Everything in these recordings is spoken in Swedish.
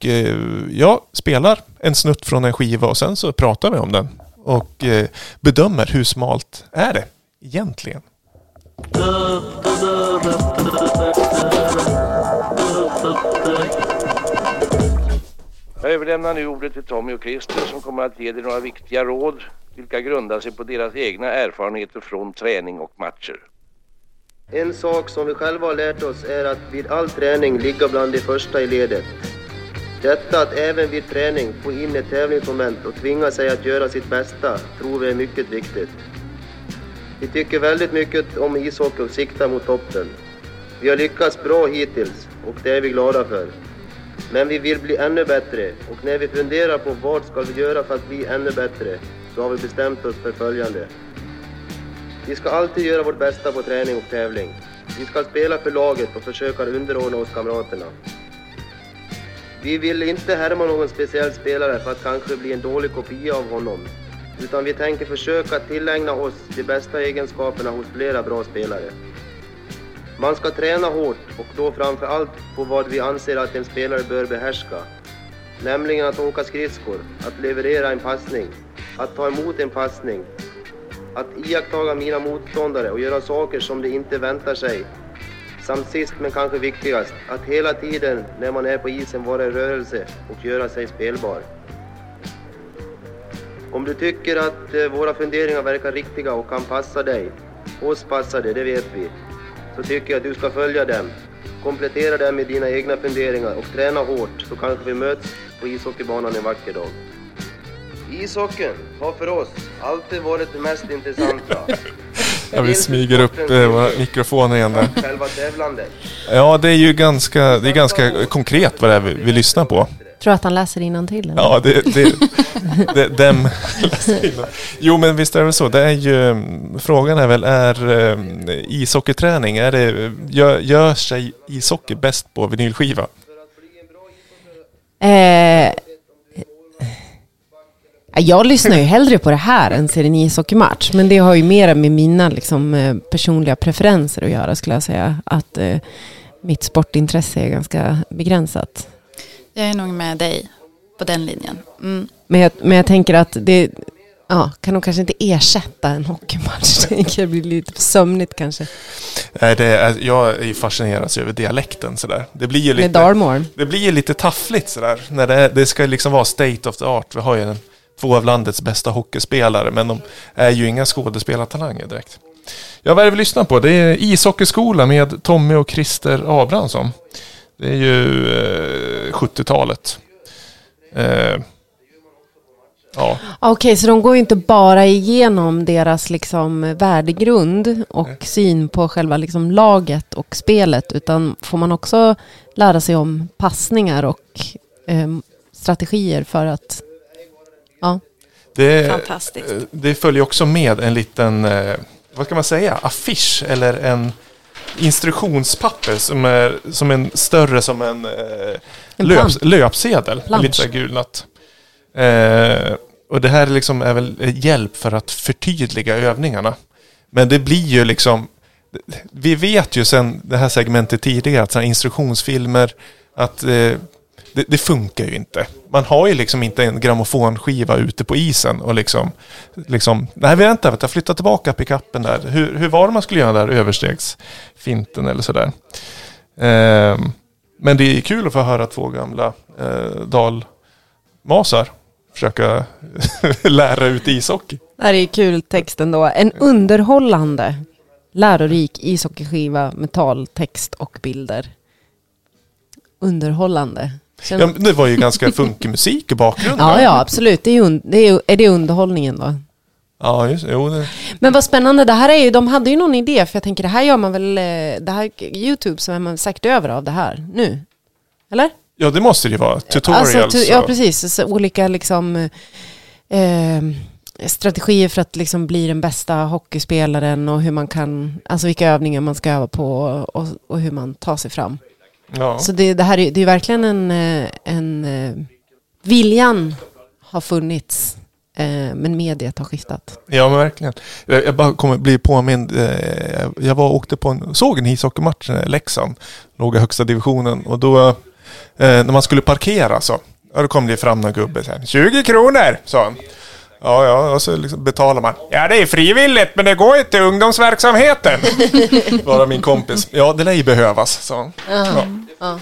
och eh, jag spelar en snutt från en skiva och sen så pratar vi om den. Och eh, bedömer hur smalt är det egentligen. Jag överlämnar nu ordet till Tommy och Christer som kommer att ge dig några viktiga råd vilka grundar sig på deras egna erfarenheter från träning och matcher. En sak som vi själva har lärt oss är att vid all träning ligga bland de första i ledet. Detta att även vid träning få in ett tävlingsmoment och tvinga sig att göra sitt bästa tror vi är mycket viktigt. Vi tycker väldigt mycket om ishockey och siktar mot toppen. Vi har lyckats bra hittills och det är vi glada för. Men vi vill bli ännu bättre och när vi funderar på vad ska vi göra för att bli ännu bättre så har vi bestämt oss för följande. Vi ska alltid göra vårt bästa på träning och tävling. Vi ska spela för laget och försöka underordna oss kamraterna. Vi vill inte härma någon speciell spelare för att kanske bli en dålig kopia av honom. Utan vi tänker försöka tillägna oss de bästa egenskaperna hos flera bra spelare. Man ska träna hårt och då framför allt på vad vi anser att en spelare bör behärska. Nämligen att åka skridskor, att leverera en passning, att ta emot en passning, att iakttaga mina motståndare och göra saker som de inte väntar sig. Samt sist men kanske viktigast, att hela tiden när man är på isen vara i rörelse och göra sig spelbar. Om du tycker att eh, våra funderingar verkar riktiga och kan passa dig, oss passar det, det vet vi, så tycker jag att du ska följa dem. Komplettera dem med dina egna funderingar och träna hårt så kanske vi möts på ishockeybanan en vacker dag. Ishockeyn har för oss alltid varit det mest intressanta. Ja, vi smyger upp eh, våra mikrofoner igen där. Ja, det är ju ganska, det är ganska konkret vad det är vi, vi lyssnar på. Tror att han läser innantill eller? Ja, det... det, det dem, jo, men visst är det väl så. Det är ju, frågan är väl, är eh, ishockeyträning, är det, gör, gör sig ishockey bäst på vinylskiva? Eh, jag lyssnar ju hellre på det här än ser en ishockeymatch. Men det har ju mer med mina liksom, eh, personliga preferenser att göra skulle jag säga. Att eh, mitt sportintresse är ganska begränsat. Jag är nog med dig på den linjen. Mm. Men jag, men jag tänker att det ja, kan nog kanske inte ersätta en hockeymatch. Det blir lite sömnigt kanske. Nej, det är, jag är ju fascinerad över dialekten sådär. Det blir ju lite... Med Darmore. Det blir ju lite taffligt sådär. När det, det ska liksom vara state of the art. Vi har ju en, två av landets bästa hockeyspelare, men de är ju inga skådespelartalanger direkt. Ja, vad är det vi lyssnar på? Det är ishockeyskola med Tommy och Christer Abrahamsson. Det är ju eh, 70-talet. Eh, ja. Okej, så de går ju inte bara igenom deras liksom värdegrund och syn på själva liksom laget och spelet, utan får man också lära sig om passningar och eh, strategier för att... Ja. Det, Fantastiskt. eh, det följer också med en liten, eh, vad ska man säga, affisch eller en instruktionspapper som är som en större som en, eh, En löp, plansch. löpsedel. Plansch. Lite gulnat. Eh, och det här är liksom är väl hjälp för att förtydliga övningarna. Men det blir ju liksom, vi vet ju sen det här segmentet tidigare att instruktionsfilmer, att eh, det, det funkar ju inte. Man har ju liksom inte en grammofonskiva ute på isen och liksom, liksom nej vänta, vänta, flytta tillbaka pickuppen där. Hur, hur var det man skulle göra där överstegsfinten eller sådär. Ehm, men det är kul att få höra två gamla eh, dalmasar försöka lära ut ishockey. Det här är ju kul text ändå. En underhållande, lärorik ishockeyskiva med tal, text och bilder. Underhållande. Ja, det var ju ganska funkig musik i bakgrunden. Ja, ja, absolut. Det är, un- det är, är det underhållningen då? Ja, just jo, det. Men vad spännande, det här är ju, de hade ju någon idé, för jag tänker det här gör man väl, eh, det här YouTube så är man säkert över av det här nu? Eller? ja, det måste det ju vara. Tutorials. Alltså, tu- ja, precis. Så olika liksom, eh, strategier för att liksom bli den bästa hockeyspelaren och hur man kan, alltså vilka övningar man ska öva på och, och hur man tar sig fram. Ja. Så det, det här är, det är verkligen en, eh, en eh, viljan har funnits, eh, men mediet har skiftat. Ja men verkligen. Jag, bara kommer bli påmind. Jag var åkte på en, såg en ishockeymatch i Leksand. Låg i högsta divisionen och då när man skulle parkera så. Då kom det fram någon gubbe så här, 20 kronor, sa han. Ja, ja, och så liksom betalar man. Ja, det är frivilligt, men det går ju till ungdomsverksamheten. Bara min kompis. Ja, det lär ju behövas, sa han. Ja.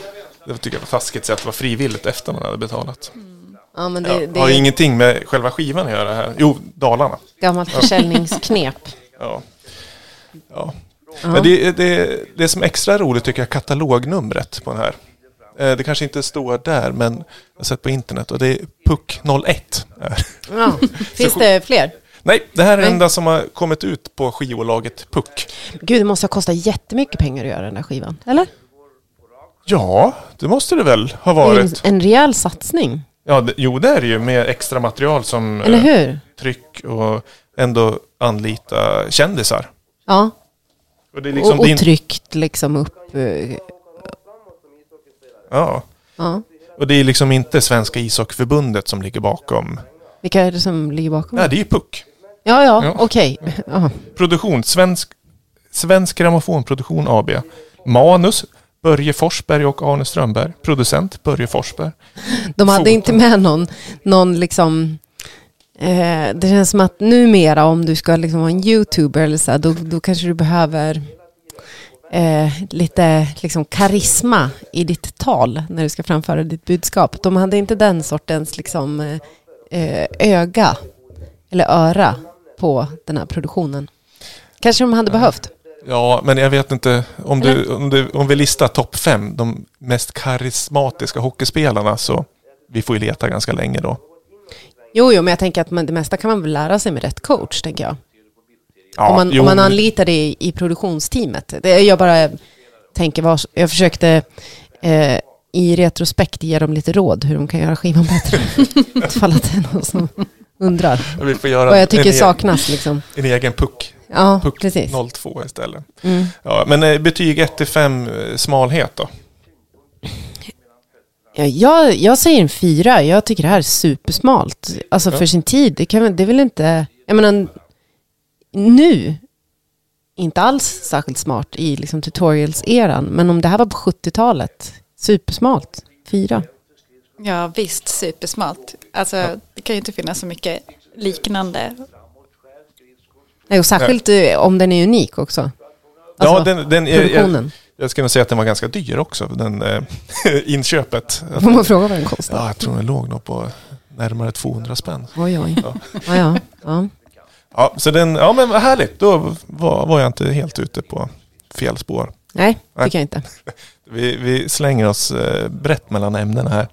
Det tycker jag var taskigt att säga att det var frivilligt efter man hade betalat. Ja, men det, Ja, det har ingenting med själva skivan att göra här. Jo, Dalarna. gammalt försäljningsknep. Ja. Ja. Men det, det, det som är extra roligt tycker jag är katalognumret på den här. Eh, Det kanske inte står där, men jag har sett på internet och det är PUC01. Ja. Finns det fler? Nej, det här är det enda som har kommit ut på skivbolaget PUC. Gud, det måste ha kostat jättemycket pengar att göra den där skivan. Eller? Ja, det måste det väl ha är en, varit. en rejäl satsning. Ja, det, jo, det är det ju med extra material som Eller eh, hur? tryck och ändå anlita kändisar. Ja. Och det är liksom och, din... och tryckt liksom upp. Ja. Ja. Och det är liksom inte Svenska ishockeyförbundet som ligger bakom. Vilka är det som ligger bakom? Nej, det är ju PUC. Ja, ja, Ja. okej. Ja. Produktion, Svensk, Svensk Grammofonproduktion AB. Manus, Börje Forsberg och Arne Strömberg. Producent, Börje Forsberg. De hade Foton. inte med någon, någon liksom... Eh, det känns som att numera om du ska liksom vara en youtuber eller så här, då, då kanske du behöver eh, lite liksom karisma i ditt tal när du ska framföra ditt budskap. De hade inte den sortens liksom eh, öga eller öra på den här produktionen. Kanske de hade behövt. Ja, men jag vet inte om, du, om, du, om vi listar topp fem, de mest karismatiska hockeyspelarna, så vi får ju leta ganska länge då. Jo, jo, men jag tänker att man, det mesta kan man väl lära sig med rätt coach, tänker jag. Ja, om, man, jo, om man anlitar det i, i produktionsteamet. Det, jag bara tänker, vad, jag försökte eh, i retrospekt ge dem lite råd hur de kan göra skivan bättre. Ifall att det är någon som undrar. Vi får göra Vad jag tycker en, saknas liksom. en egen puck. Ja, Puck precis. 02 istället. Mm. Ja, men eh, betyg 1 till 5 eh, smalhet då? Ja, jag, jag säger en fyra. Jag tycker det här är supersmalt. Alltså för sin tid. Det, kan, det är väl inte... Jag menar, nu, inte alls särskilt smart i liksom tutorials-eran. Men om det här var på 70-talet, supersmalt. Fyra. Ja, visst, supersmart. Alltså, det kan ju inte finnas så mycket liknande. Nej, och särskilt eh, om den är unik också. ja, Alltså, den, den, jag, jag, Produktionen. jag ska nog säga att den var ganska dyr också, den eh, inköpet. Får man fråga vad den kostar? Ja, jag tror den låg nog på närmare 200 spänn. Oj, oj. Ja, ja. ja. Ja, så den, ja men vad härligt. Då var, var jag inte helt ute på fel spår. Nej, Nej. tycker jag inte. Vi, vi slänger oss eh, brett mellan ämnena här.